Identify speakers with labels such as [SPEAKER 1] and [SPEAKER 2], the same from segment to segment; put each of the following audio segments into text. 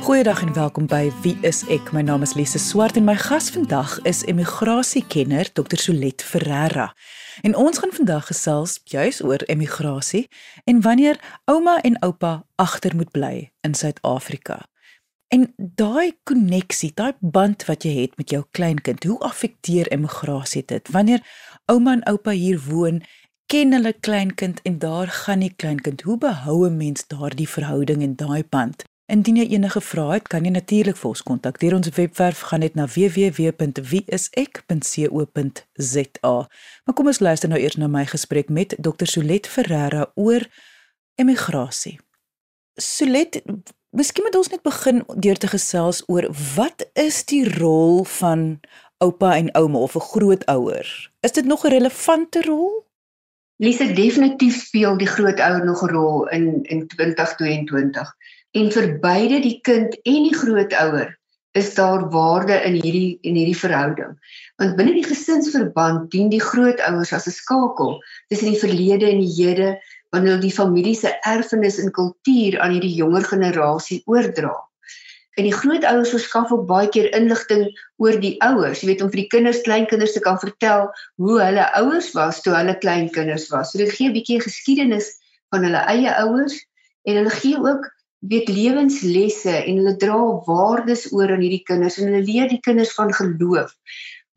[SPEAKER 1] Goeiedag en welkom by Wie is ek? My naam is Lise Swart en my gas vandag is emigrasiekenner Dr. Solet Ferreira. En ons gaan vandag gesels juis oor emigrasie en wanneer ouma en oupa agter moet bly in Suid-Afrika. En daai koneksie, daai band wat jy het met jou kleinkind, hoe affekteer emigrasie dit? Wanneer ouma en oupa hier woon, ken hulle kleinkind en daar gaan die kleinkind. Hoe behou 'n mens daardie verhouding en daai band? Indien jy enige vrae het, kan jy natuurlik vir ons kontak. Deur ons webwerf gaan net na www.wieisek.co.za. Maar kom ons luister nou eers na my gesprek met Dr. Solet Ferreira oor emigrasie. Solet, miskien moet ons net begin deur te gesels oor wat is die rol van oupa en ouma of 'n grootouer? Is dit nog 'n relevante rol?
[SPEAKER 2] Lise definitief speel die grootouer nog 'n rol in in 2022 en vir beide die kind en die grootouer is daar waarde in hierdie in hierdie verhouding. Want binne die gesinsverband dien die grootouers as 'n skakel tussen die verlede en die hede wanneer hulle die familie se erfenis en kultuur aan hierdie jonger generasie oordra. En die grootouers verskaf ook baie keer inligting oor die ouers, jy weet om vir die kinders, kleinkinders te kan vertel hoe hulle ouers was toe hulle kleinkinders was. So dit gee 'n bietjie geskiedenis van hulle eie ouers en hulle gee ook weet lewenslesse en hulle dra waardes oor aan hierdie kinders en hulle leer die kinders van geloof.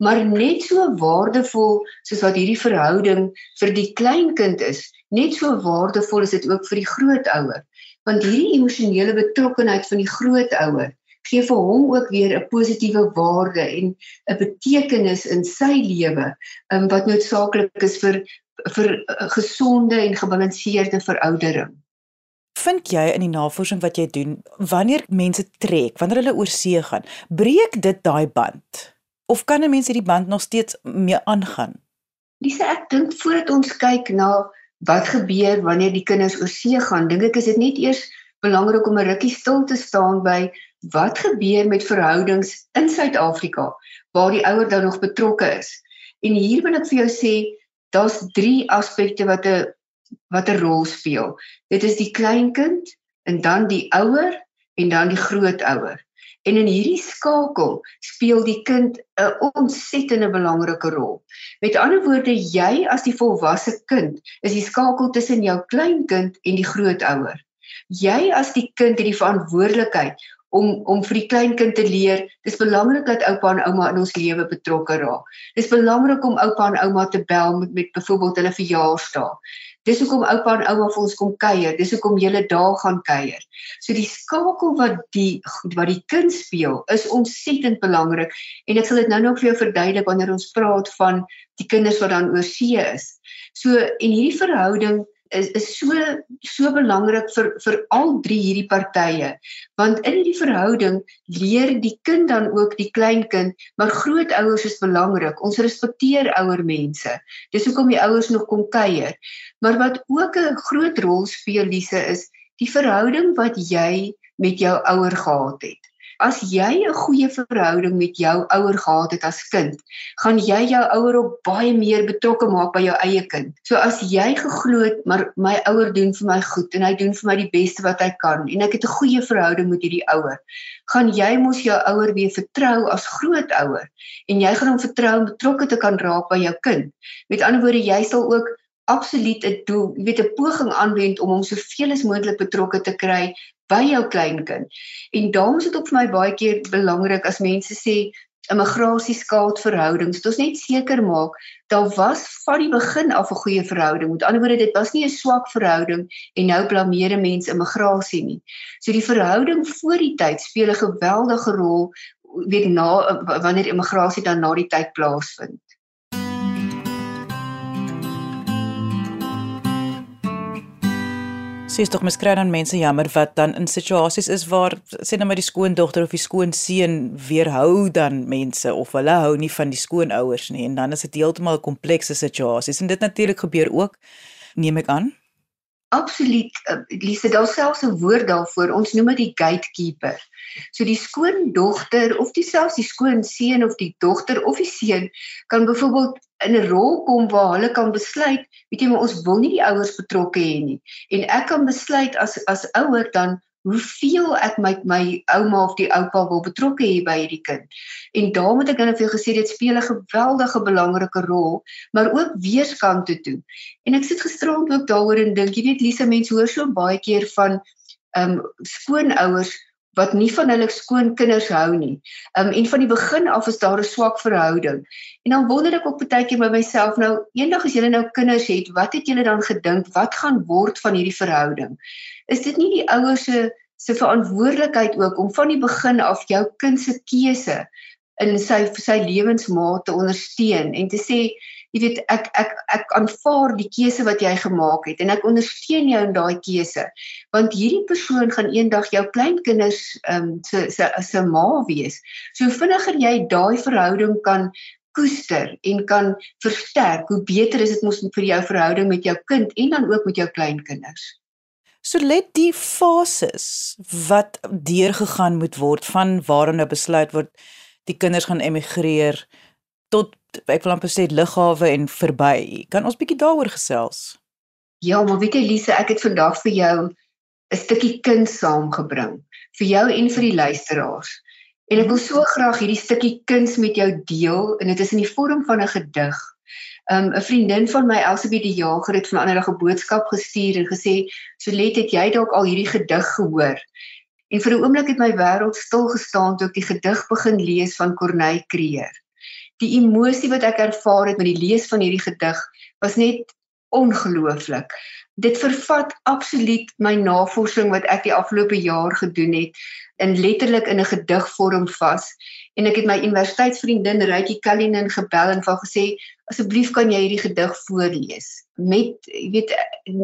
[SPEAKER 2] Maar net so waardevol soos wat hierdie verhouding vir die kleinkind is, net so waardevol is dit ook vir die grootouer. Want hierdie emosionele betrokkenheid van die grootouer gee vir hom ook weer 'n positiewe waarde en 'n betekenis in sy lewe um, wat noodsaaklik is vir vir 'n gesonde en gebalanseerde veroudering
[SPEAKER 1] vind jy in die navorsing wat jy doen wanneer mense trek, wanneer hulle oor see gaan, breek dit daai band? Of kan 'n mens hierdie band nog steeds mee aangaan?
[SPEAKER 2] Lise, ek dink voordat ons kyk na wat gebeur wanneer die kinders oor see gaan, dink ek is dit net eers belangrik om 'n rukkie stil te staan by wat gebeur met verhoudings in Suid-Afrika waar die ouer dan nog betrokke is. En hier wil ek vir jou sê, daar's 3 aspekte wat 'n wat 'n rol speel. Dit is die kleinkind en dan die ouer en dan die grootouer. En in hierdie skakel speel die kind 'n ontsettende belangrike rol. Met ander woorde, jy as die volwasse kind is die skakel tussen jou kleinkind en die grootouer. Jy as die kind het die verantwoordelikheid om om vir die kleinkind te leer, dis belangrik dat oupa en ouma in ons lewe betrokke raak. Dis belangrik om oupa en ouma te bel met met byvoorbeeld hulle verjaarsdae. Dis hoekom oupa en ouma vir ons kom kuier. Dis hoekom jy daar gaan kuier. So die skakel wat die wat die kind speel is ontsettend belangrik en ek sal dit nou nog vir jou verduidelik wanneer ons praat van die kinders wat dan oor see is. So en hierdie verhouding is is so so belangrik vir vir al drie hierdie partye. Want in hierdie verhouding leer die kind dan ook die kleinkind maar grootouers is belangrik. Ons respekteer ouer mense. Dis hoekom die ouers nog kom kuier. Maar wat ook 'n groot rol speel Lise is die verhouding wat jy met jou ouer gehad het As jy 'n goeie verhouding met jou ouer gehad het as kind, gaan jy jou ouer op baie meer betrokke maak by jou eie kind. So as jy geglo het, maar my ouer doen vir my goed en hy doen vir my die beste wat hy kan en ek het 'n goeie verhouding met hierdie ouer, gaan jy mos jou ouer weer vertrou as grootouer en jy gaan hom vertrou om betrokke te kan raak by jou kind. Met ander woorde, jy sal ook absoluut 'n doel, jy weet 'n poging aanwend om hom soveel as moontlik betrokke te kry by jou kleinkind. En daarom is dit ook vir my baie keer belangrik as mense sê immigrasie skaad verhoudings. Dit ons net seker maak daar was van die begin af 'n goeie verhouding. Met ander woorde, dit was nie 'n swak verhouding en nou blameer mense immigrasie nie. So die verhouding voor die tyd speel 'n geweldige rol weet na wanneer immigrasie dan na die tyd plaasvind.
[SPEAKER 1] Sies tog mens kry dan mense jammer wat dan in situasies is waar sê net maar die skoondogter of die skoonseun weerhou dan mense of hulle hou nie van die skoonouers nie. En dan is dit heeltemal 'n komplekse situasies en dit natuurlik gebeur ook neem ek aan.
[SPEAKER 2] Absoluut. Uh, Lise daar selfs 'n woord daarvoor. Ons noem dit die gatekeeper. So die skoondogter of dieselfs die skoonseun of die dogter of die seun kan byvoorbeeld in 'n rol kom waar hulle kan besluit, weet jy, maar ons wil nie die ouers betrokke hê nie. En ek kan besluit as as ouer dan hoeveel ek my my ouma of die oupa wil betrokke hê by hierdie kind. En daarom het ek dan vir jou gesê dit speel 'n geweldige belangrike rol, maar ook weerskante toe. En ek sit gisterond ook daaroor en dink, jy weet Lisa, mense hoor so baie keer van ehm um, skoonouers wat nie van hulle skoonkinders hou nie. Um en van die begin af is daar 'n swak verhouding. En dan wonder ek ook baie keer by myself nou, eendag as jy nou kinders het, wat het julle dan gedink wat gaan word van hierdie verhouding? Is dit nie die ouers se se verantwoordelikheid ook om van die begin af jou kind se keuse in sy sy lewensmaat te ondersteun en te sê jy weet ek ek ek aanvaar die keuse wat jy gemaak het en ek ondersteun jou in daai keuse want hierdie persoon gaan eendag jou kleinkinders ehm um, se se se ma wees. So vinniger jy daai verhouding kan koester en kan versterk, hoe beter is dit mos vir jou verhouding met jou kind en dan ook met jou kleinkinders.
[SPEAKER 1] So let die fases wat deurgegaan moet word van waarna nou besluit word die kinders gaan emigreer tot ek wil amper sê lughawe en verby. Kan ons bietjie daaroor gesels?
[SPEAKER 2] Ja, maar weet jy Lise, ek het vandag vir jou 'n stukkie kind saamgebring vir jou en vir die luisteraars. En ek wil so graag hierdie stukkie kuns met jou deel en dit is in die vorm van 'n gedig. Um 'n vriendin van my Elsabie die Jager het vanaand 'n boodskap gestuur en gesê, "Solet, het jy dalk al hierdie gedig gehoor?" En vir 'n oomblik het my wêreld stil gestaan toe ek die gedig begin lees van Corneille Creer die emosie wat ek ervaar het met die lees van hierdie gedig was net ongelooflik. Dit vervat absoluut my navorsing wat ek die afgelope jaar gedoen het in letterlik in 'n gedigvorm vas en ek het my universiteitsvriendin Rykie Kallinen gebel en vir gesê asseblief kan jy hierdie gedig voorlees met jy weet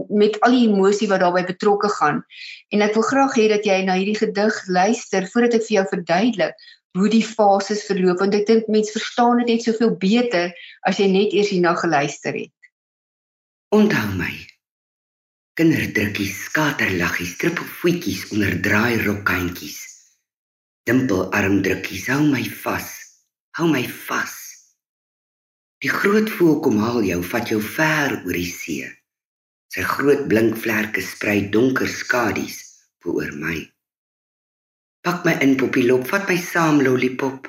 [SPEAKER 2] met al die emosie wat daarbey betrokke gaan en ek wil graag hê dat jy na hierdie gedig luister voordat ek vir jou verduidelik hoe die fases verloop want ek dink mense verstaan dit net soveel beter as jy net eers hierna geluister het.
[SPEAKER 3] Onthou my. Kinderdrukkies, skaterlaggies, trippelvoetjies onder draai rokkantjies. Dimpel armdrukkies, hou my vas. Hou my vas. Die groot voël kom haal jou, vat jou ver oor die see. Sy groot blink vlerke sprei donker skadu's oor my. Pak my in poppielop, vat my saam lollipop.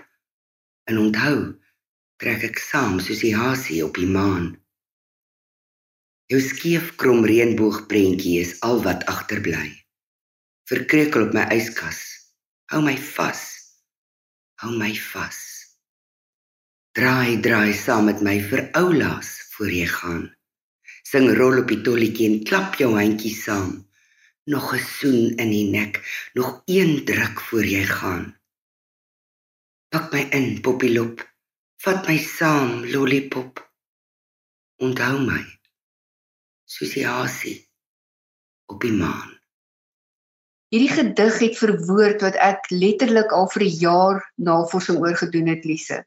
[SPEAKER 3] En onthou, trek ek saam soos die hasie op die maan. Jou skief krom reënboogprentjie is al wat agterbly. Verkrekel op my yskas. Hou my vas. Hou my vas. Draai, draai saam met my vir oulaas voor jy gaan. Sing rol op die tolletjie en klap jou handjie saam nog 'n soen in die nek, nog een druk voor jy gaan. Pak my in, poppielop. Vat my saam, lollipop. Onthou my. Soos die hasie op die maan.
[SPEAKER 2] Hierdie gedig het verwoord wat ek letterlik al vir 'n jaar navorsing oor gedoen het, Lise.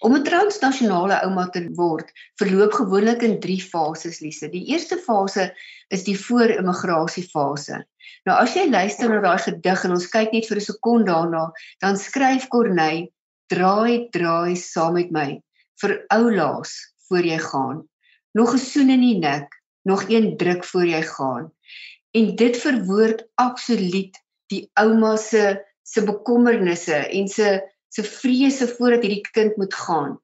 [SPEAKER 2] Om 'n transnasionale ouma te word, verloop gewoonlik in 3 fases, Lise. Die eerste fase is die voor-immigrasie fase. Nou as jy luister na daai gedig en ons kyk net vir 'n sekonde daarna, dan skryf Corneille: "Draai, draai saam met my vir oulaas voor jy gaan. Nog 'n soen in die nek, nog een druk voor jy gaan." En dit verwoord absoluut die ouma se se bekommernisse en se se vrese voordat hierdie kind moet gaan.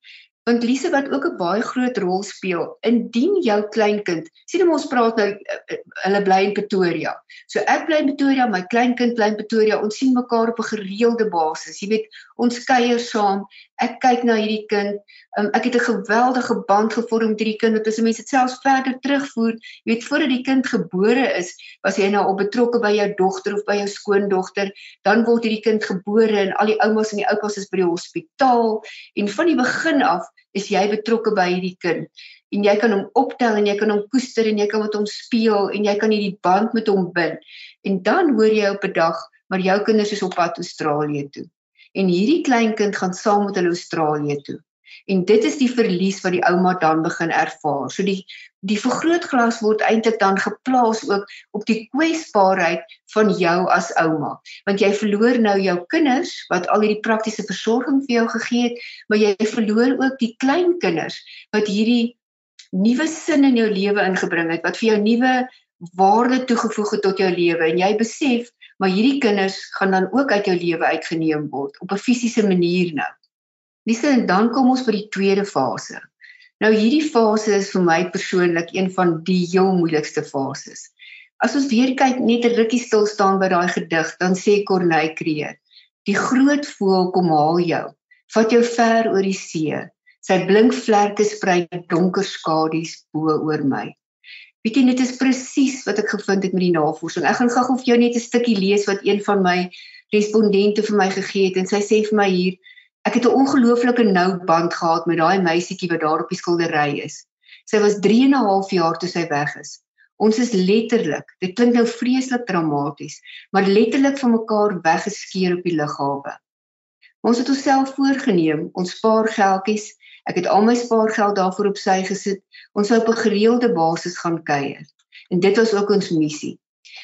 [SPEAKER 2] Want Lise wat ook 'n baie groot rol speel, indien jou kleinkind, sien hom ons praat nou eh, eh, hulle bly in Pretoria. So ek bly in Pretoria, my kleinkind bly in Pretoria. Ons sien mekaar op 'n gereelde basis. Jy weet, ons kuier saam. Ek kyk na hierdie kind. Um, ek het 'n geweldige band gevorm met hierdie kind. Dit is mense selfs verder terugvoer. Jy weet, voordat die kind gebore is, was jy nou al betrokke by jou dogter of by jou skoondogter. Dan word hierdie kind gebore en al die oumas en die oupas is by die hospitaal en van die begin af is jy betrokke by hierdie kind en jy kan hom optel en jy kan hom koester en jy kan met hom speel en jy kan hierdie band met hom bind. En dan hoor jy op 'n dag maar jou kinders is op pad Australië toe. En hierdie kleinkind gaan saam met hulle Australië toe. En dit is die verlies wat die ouma dan begin ervaar. So die die vergrootglas word eintlik dan geplaas ook op die kwesbaarheid van jou as ouma. Want jy verloor nou jou kinders wat al hierdie praktiese versorging vir jou gegee het, maar jy verloor ook die kleinkinders wat hierdie nuwe sin in jou lewe ingebring het, wat vir jou nuwe waarde toegevoeg het tot jou lewe en jy besef maar hierdie kinders gaan dan ook uit jou lewe uitgeneem word op 'n fisiese manier nou. Lise en dan kom ons by die tweede fase. Nou hierdie fase is vir my persoonlik een van die heel moeilikste fases. As ons weer kyk net 'n rukkie stil staan by daai gedig, dan sê Corneille Creer: Die groot voël kom haal jou, vat jou ver oor die see. Sy blink vlerke sprei donker skadu's bo oor my. Weet jy dit is presies wat ek gevind het met die navorsing. Ek gaan gou vir jou net 'n stukkie lees wat een van my respondente vir my gegee het en sy sê vir my hier ek het 'n ongelooflike nou band gehad met daai meisietjie wat daar op die skildery is. Sy was 3 en 'n half jaar toe sy weg is. Ons is letterlik, dit klink nou vreeslik dramaties, maar letterlik van mekaar weggeskeer op die lughawe. Ons het onsself voorgenem, ons spaar geldjies Ek het al my spaargeld daarvoor op sy gesit. Ons sou op 'n gereelde basis gaan kuier. En dit was ook ons missie.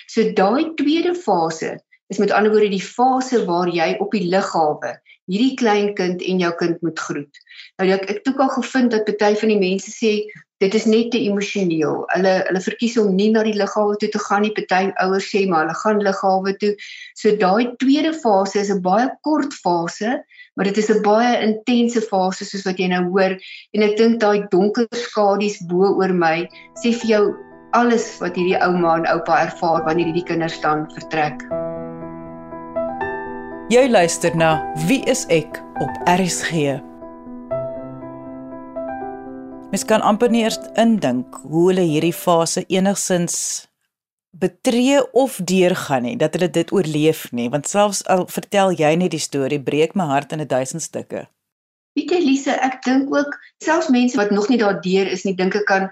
[SPEAKER 2] So daai tweede fase is met ander woorde die fase waar jy op die lughawe hierdie klein kind en jou kind moet groet. Nou ek het ook al gevind dat party van die mense sê dit is net te emosioneel. Hulle hulle verkies om nie na die lughawe toe te gaan nie. Party ouers sê maar hulle gaan lughawe toe. So daai tweede fase is 'n baie kort fase maar dit is 'n baie intense fase soos wat jy nou hoor en ek dink daai donker skadu's bo oor my sê vir jou alles wat hierdie ouma en oupa ervaar wanneer hierdie kinders dan vertrek.
[SPEAKER 1] Jy luister na Wie is ek op RSG. Mens kan amper nie eers indink hoe hulle hierdie fase enigsins betree of deurgaan nie dat hulle dit oorleef nie want selfs al vertel jy net die storie breek my hart in 'n duisend stukke.
[SPEAKER 2] Weet jy Lise, ek dink ook selfs mense wat nog nie daardeur is nie, dink ek kan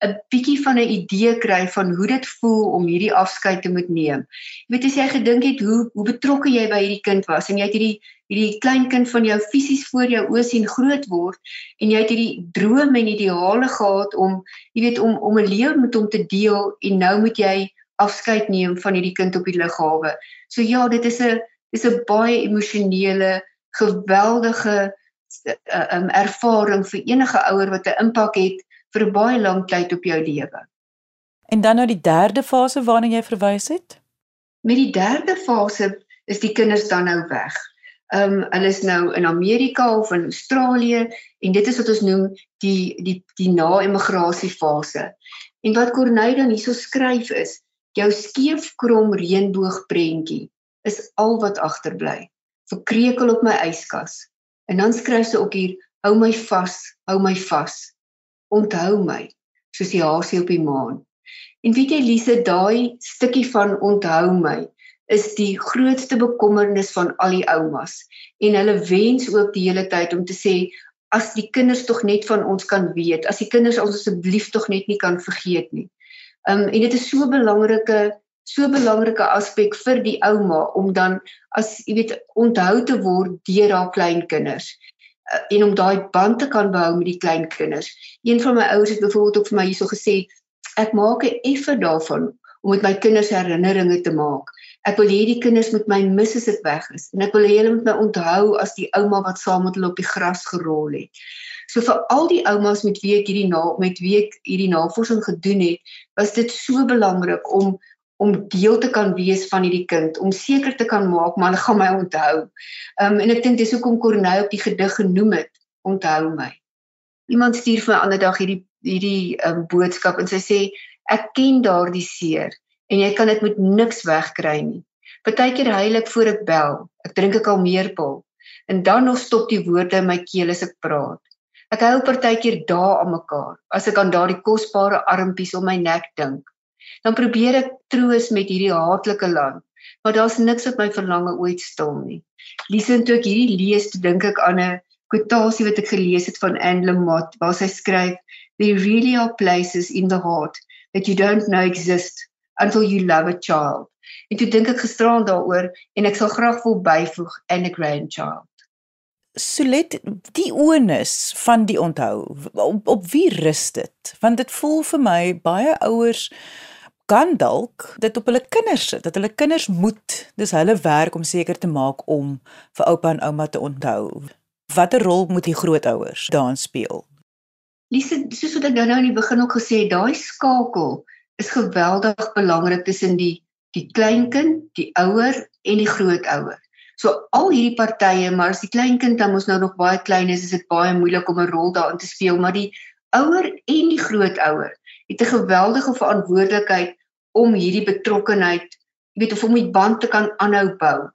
[SPEAKER 2] 'n bietjie van 'n idee kry van hoe dit voel om hierdie afskeid te moet neem. Jy weet as jy gedink het hoe hoe betrokke jy by hierdie kind was en jy het hierdie hierdie klein kind van jou fisies voor jou oë sien groot word en jy het hierdie drome en ideale gehad om jy weet om om 'n lewe met hom te deel en nou moet jy afskeid neem van hierdie kind op die lughawe. So ja, dit is 'n dis 'n baie emosionele, geweldige uh, um, ervaring vir enige ouer wat 'n impak het vir 'n baie lang tyd op jou lewe.
[SPEAKER 1] En dan nou die derde fase waarna jy verwys het?
[SPEAKER 2] Met die derde fase is die kinders dan nou weg. Ehm um, hulle is nou in Amerika of in Australië en dit is wat ons noem die die die na-immigrasie fase. En wat Corneille dan hierso skryf is, Jou skeefkrom reënboogprentjie is al wat agterbly. Verkrekel op my yskas. En dan skryf sy ook hier: Hou my vas, hou my vas. Onthou my, soos die hasie op die maan. En weet jy Lise, daai stukkie van onthou my is die grootste bekommernis van al die oumas. En hulle wens ook die hele tyd om te sê as die kinders tog net van ons kan weet, as die kinders ons asseblief tog net nie kan vergeet nie. Um en dit is so 'n belangrike so 'n belangrike aspek vir die ouma om dan as jy weet onthou te word deur haar kleinkinders en om daai band te kan behou met die kleinkinders. Een van my ouers het byvoorbeeld ook vir my hierso gesê ek maak 'n effe daarvan om met my kinders herinneringe te maak. Ek wil hê die kinders moet my mis as dit weg is en ek wil hê hulle moet my onthou as die ouma wat saam met hulle op die gras gerol het. So vir al die oumas met wie ek hierdie na met wie ek hierdie navorsing gedoen het, was dit so belangrik om om deel te kan wees van hierdie kind, om seker te kan maak maar hulle gaan my onthou. Ehm um, en ek dink dis hoekom Corneille op die gedig genoem het, onthou my. Iemand stuur vir my ander dag hierdie hierdie ehm um, boodskap en sy sê ek ken daardie seer en jy kan dit met niks wegkry nie. Partykeer huil ek voor ek bel. Ek drink ek al meer pil en dan nog stop die woorde in my keel as ek praat. Ek hou partykeer dae aan mekaar as ek aan daardie kosbare armpies om my nek dink. Dan probeer ek troos met hierdie haatlike land, maar daar's niks wat my verlange ooit stil nie. Liesend toe ek hierdie lees, dink ek aan 'n kwotasie wat ek gelees het van Anne Lamott waar sy skryf: "There really are places in the heart that you don't know exist until you love a child." En toe dink ek gisteraan daaroor en ek sal graag wil byvoeg and a grandchild.
[SPEAKER 1] Solet die onus van die onthou op, op wie rus dit want dit voel vir my baie ouers kan dalk dit op hulle kinders sit dat hulle kinders moet dis hulle werk om seker te maak om vir oupa en ouma te onthou watter rol moet die grootouers daarin speel
[SPEAKER 2] Lise soos wat ek nou nou in die begin ook gesê het daai skakel is geweldig belangrik tussen die die kleinkind, die ouer en die grootouer. So al hierdie partye, maar as die kleinkind dan mos nou nog baie klein is, is dit baie moeilik om 'n rol daarin te speel, maar die ouer en die grootouer het 'n geweldige verantwoordelikheid om hierdie betrokkenheid, jy weet of om die band te kan aanhou bou.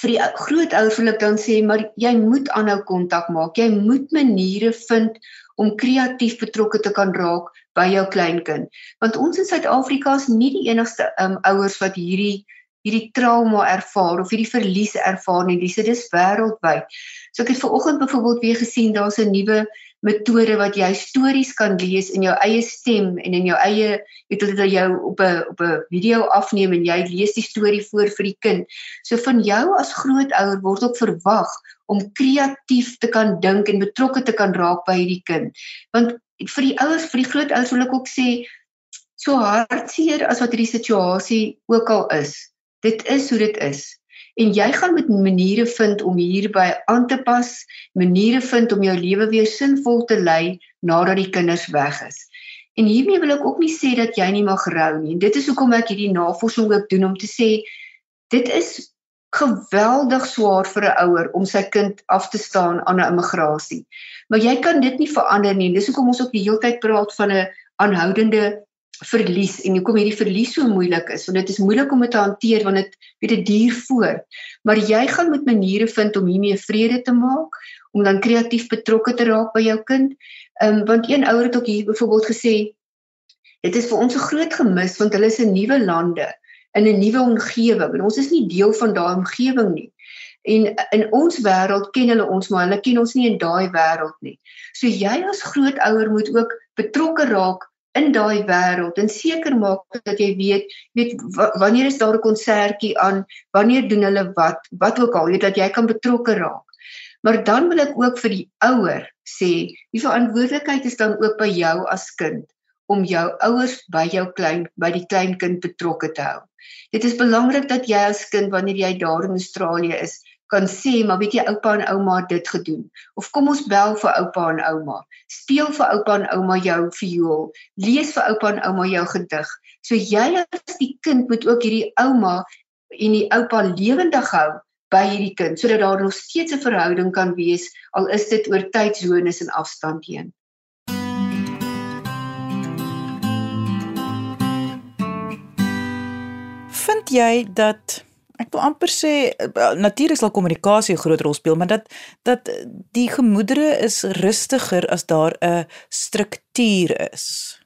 [SPEAKER 2] Vir die grootouer wil ek dan sê, maar jy moet aanhou kontak maak. Jy moet maniere vind om kreatief betrokke te kan raak by jou kleinkind. Want ons in Suid-Afrika is nie die enigste um, ouers wat hierdie hierdie trauma ervaar of hierdie verlies ervaar nie. Dis dis wêreldwyd. So ek het ver oggend byvoorbeeld weer gesien daar's 'n nuwe metode wat jy stories kan lees in jou eie stem en in jou eie weet hulle dat jou op 'n op 'n video afneem en jy lees die storie voor vir die kind. So van jou as grootouer word ook verwag om kreatief te kan dink en betrokke te kan raak by hierdie kind. Want vir die ouers, vir die grootouers wil ek ook sê so hartseer as wat hierdie situasie ook al is. Dit is hoe dit is. En jy gaan met maniere vind om hierby aan te pas, maniere vind om jou lewe weer sinvol te lei nadat die kinders weg is. En hiermee wil ek ook nie sê dat jy nie mag rou nie. Dit is hoekom ek hierdie navorsing ook doen om te sê dit is geweldig swaar vir 'n ouer om sy kind af te staan aan 'n immigrasie. Maar jy kan dit nie verander nie. Dis hoekom ons ook die hele tyd praat van 'n aanhoudende verlies en hoekom hierdie verlies so moeilik is want dit is moeilik om dit te hanteer want dit weet dit duur voort maar jy gaan met maniere vind om hiermee vrede te maak om dan kreatief betrokke te raak by jou kind. Um, want een ouer het ook hier byvoorbeeld gesê dit is vir ons 'n groot gemis want hulle is in nuwe lande in 'n nuwe omgewing en ons is nie deel van daai omgewing nie. En in ons wêreld ken hulle ons maar hulle ken ons nie in daai wêreld nie. So jy as grootouer moet ook betrokke raak in daai wêreld en seker maak dat jy weet weet wanneer is daar 'n konsertjie aan wanneer doen hulle wat wat ook al weet dat jy kan betrokke raak. Maar dan wil ek ook vir die ouer sê die verantwoordelikheid is dan ook by jou as kind om jou ouers by jou klein by die kleinkind betrokke te hou. Dit is belangrik dat jy as kind wanneer jy daar in Australië is kan sê maar weet jy oupa en ouma het dit gedoen. Of kom ons bel vir oupa en ouma. Speel vir oupa en ouma jou viool. Lees vir oupa en ouma jou gedig. So jy as die kind moet ook hierdie ouma en die oupa lewendig hou by hierdie kind sodat daar nog steeds 'n verhouding kan wees al is dit oor tydsones en afstand heen.
[SPEAKER 1] Vind jy dat ek wil amper sê eh, natuurlik sal kommunikasie 'n groot rol speel, maar dat dat die gemoedere is rustiger as daar 'n struktuur is.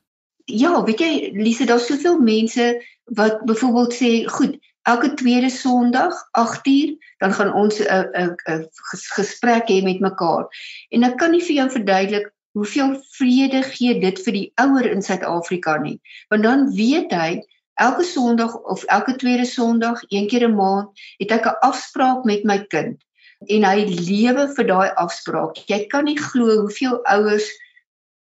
[SPEAKER 2] Ja, weet jy, Lise, daar's soveel mense wat byvoorbeeld sê, goed, elke tweede Sondag 8uur, dan gaan ons 'n 'n 'n gesprek hê met mekaar. En ek kan nie vir jou verduidelik hoeveel vrede gee dit vir die ouer in Suid-Afrika nie. Want dan weet hy elke Sondag of elke tweede Sondag, een keer 'n maand, het ek 'n afspraak met my kind en hy lewe vir daai afspraak. Jy kan nie glo hoeveel ouers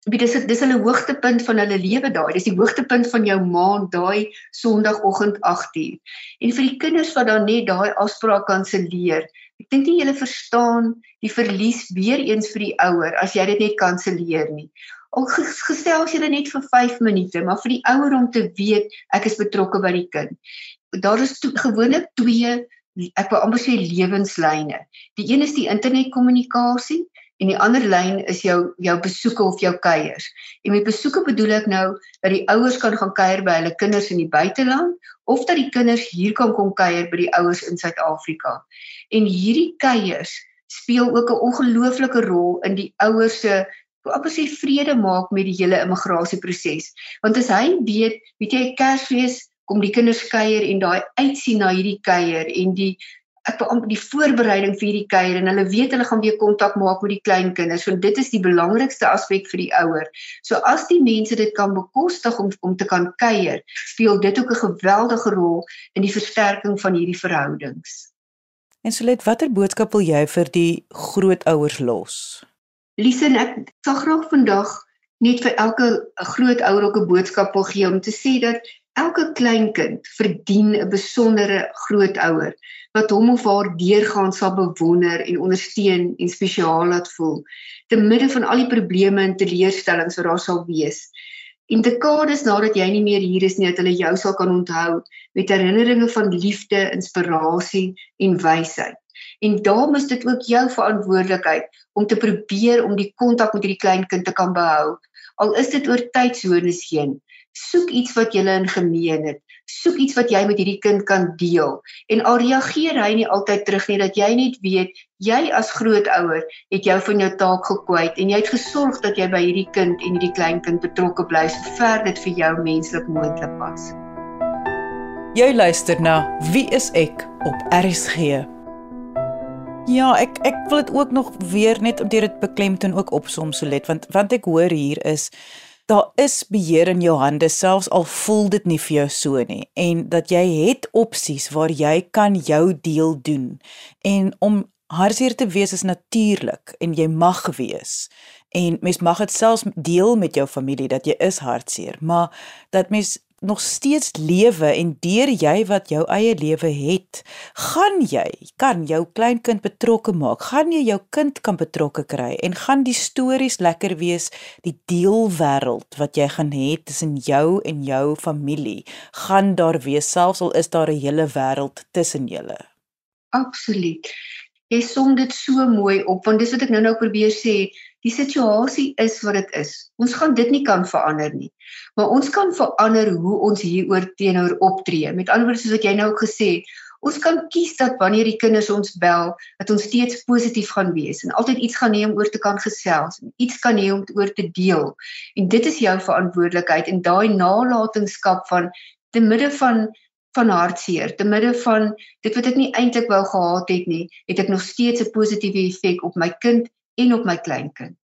[SPEAKER 2] dis dis hulle hoogtepunt van hulle lewe daai. Dis die hoogtepunt van jou maand daai Sondagoggend 8uur. En vir die kinders wat dan net daai afspraak kanselleer. Ek dink nie julle verstaan die verlies weer eens vir die ouer as jy dit net kanselleer nie al gesels jy net vir 5 minute, maar vir die ouer om te weet ek is betrokke by die kind. Daar is gewoonlik twee ek wil amper sê lewenslyne. Die een is die internetkommunikasie en die ander lyn is jou jou besoeke of jou kuiers. En met besoeke bedoel ek nou dat die ouers kan gaan kuier by hulle kinders in die buiteland of dat die kinders hier kan kom kuier by die ouers in Suid-Afrika. En hierdie kuiers speel ook 'n ongelooflike rol in die ouers se amper sê vrede maak met die hele immigrasieproses. Want as hy weet, weet jy Kersfees kom die kinders kuier en daai uitsien na hierdie kuier en die ek amper die voorbereiding vir hierdie kuier en hulle weet hulle gaan weer kontak maak met die klein kinders want dit is die belangrikste aspek vir die ouer. So as die mense dit kan bekostig om om te kan kuier, speel dit ook 'n geweldige rol in die versterking van hierdie verhoudings.
[SPEAKER 1] En Solet, watter boodskap wil jy vir die grootouers los?
[SPEAKER 2] Lisen, ek sal graag vandag net vir elke groot ouer ook 'n boodskap wil gee om te sê dat elke kleinkind verdien 'n besondere grootouer wat hom of haar deurgaan sal bewonder en ondersteun en spesiaal laat voel te midde van al die probleme en teleurstellings wat daar sal wees. En dekades nadat jy nie meer hier is nie, dat hulle jou sal kan onthou met herinneringe van liefde, inspirasie en wysheid. En daarom is dit ook jou verantwoordelikheid om te probeer om die kontak met hierdie klein kind te kan behou. Al is dit oor tydsones heen. Soek iets wat julle in gemeen het soek iets wat jy met hierdie kind kan deel en al reageer hy nie altyd terug nie dat jy net weet jy as grootouer het jou van jou taak gekwyt en jy het gesorg dat jy by hierdie kind en hierdie kleinkind betrokke bly so ver dit vir jou menslik moontlik was.
[SPEAKER 1] Jy luister na Wie is ek op RSG. Ja, ek ek wil dit ook nog weer net op dit beklemtoon ook opsom so let want want ek hoor hier is daar is beheer in jou hande selfs al voel dit nie vir jou so nie en dat jy het opsies waar jy kan jou deel doen. En om hartseer te wees is natuurlik en jy mag wees en mens mag dit selfs deel met jou familie dat jy is hartseer maar dat mens nog steeds lewe en deur jy wat jou eie lewe het, gaan jy kan jou kleinkind betrokke maak. Gaan jy jou kind kan betrokke kry en gaan die stories lekker wees, die deelwêreld wat jy gaan hê tussen jou en jou familie, gaan daar wees selfs al is daar 'n hele wêreld tussen julle.
[SPEAKER 2] Absoluut. Jy som dit so mooi op want dis wat ek nou-nou probeer sê, die situasie is wat dit is. Ons gaan dit nie kan verander nie maar ons kan verander hoe ons hieroor teenoor optree. Met ander woorde soos wat jy nou ook gesê het, ons kan kies dat wanneer die kinders ons bel, dat ons steeds positief gaan wees en altyd iets gaan hê om oor te kan gesels en iets kan hê om oor te deel. En dit is jou verantwoordelikheid en daai nalatenskap van te midde van van hartseer, te midde van dit wat ek nie eintlik wou gehad het nie, het ek nog steeds 'n positiewe effek op my kind en op my kleinkind.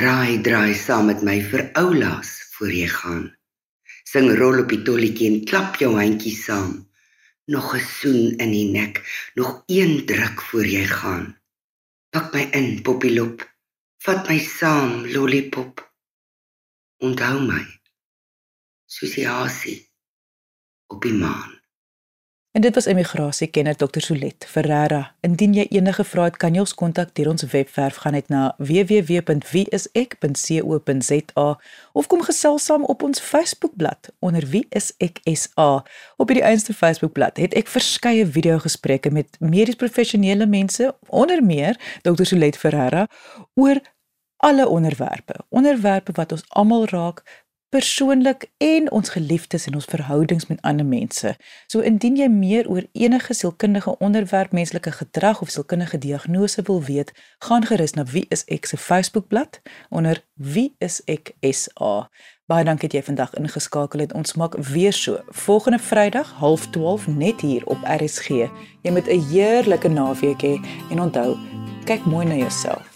[SPEAKER 3] Draai, draai saam met my vir oulaas voor jy gaan. Sing rol op die tolletjie en klap jou handjie saam. Nog 'n soen in die nek, nog een druk voor jy gaan. Pak my in, poppielop. Vat my saam, lollipop. Onthou my. Soos die hasie op die maan.
[SPEAKER 1] En dit was emigrasiekenner Dr. Solet Ferreira. Indien jy enige vrae het, kan jy ons kontak deur ons webwerf gaan net na www.wieisek.co.za of kom gesels saam op ons Facebookblad onder Wie is ek SA. Op hierdie eenste Facebookblad het ek verskeie video-gesprekke met medies professionele mense, onder meer Dr. Solet Ferreira oor alle onderwerpe, onderwerpe wat ons almal raak, persoonlik en ons geliefdes en ons verhoudings met ander mense. So indien jy meer oor enige sielkundige onderwerp menslike gedrag of sielkundige diagnose wil weet, gaan gerus na Wie is ek se Facebookblad onder Wie is ek SA. Baie dankie dat jy vandag ingeskakel het. Ons maak weer so volgende Vrydag 12:30 net hier op RSG. Jy moet 'n heerlike naweek hê en onthou, kyk mooi na jouself.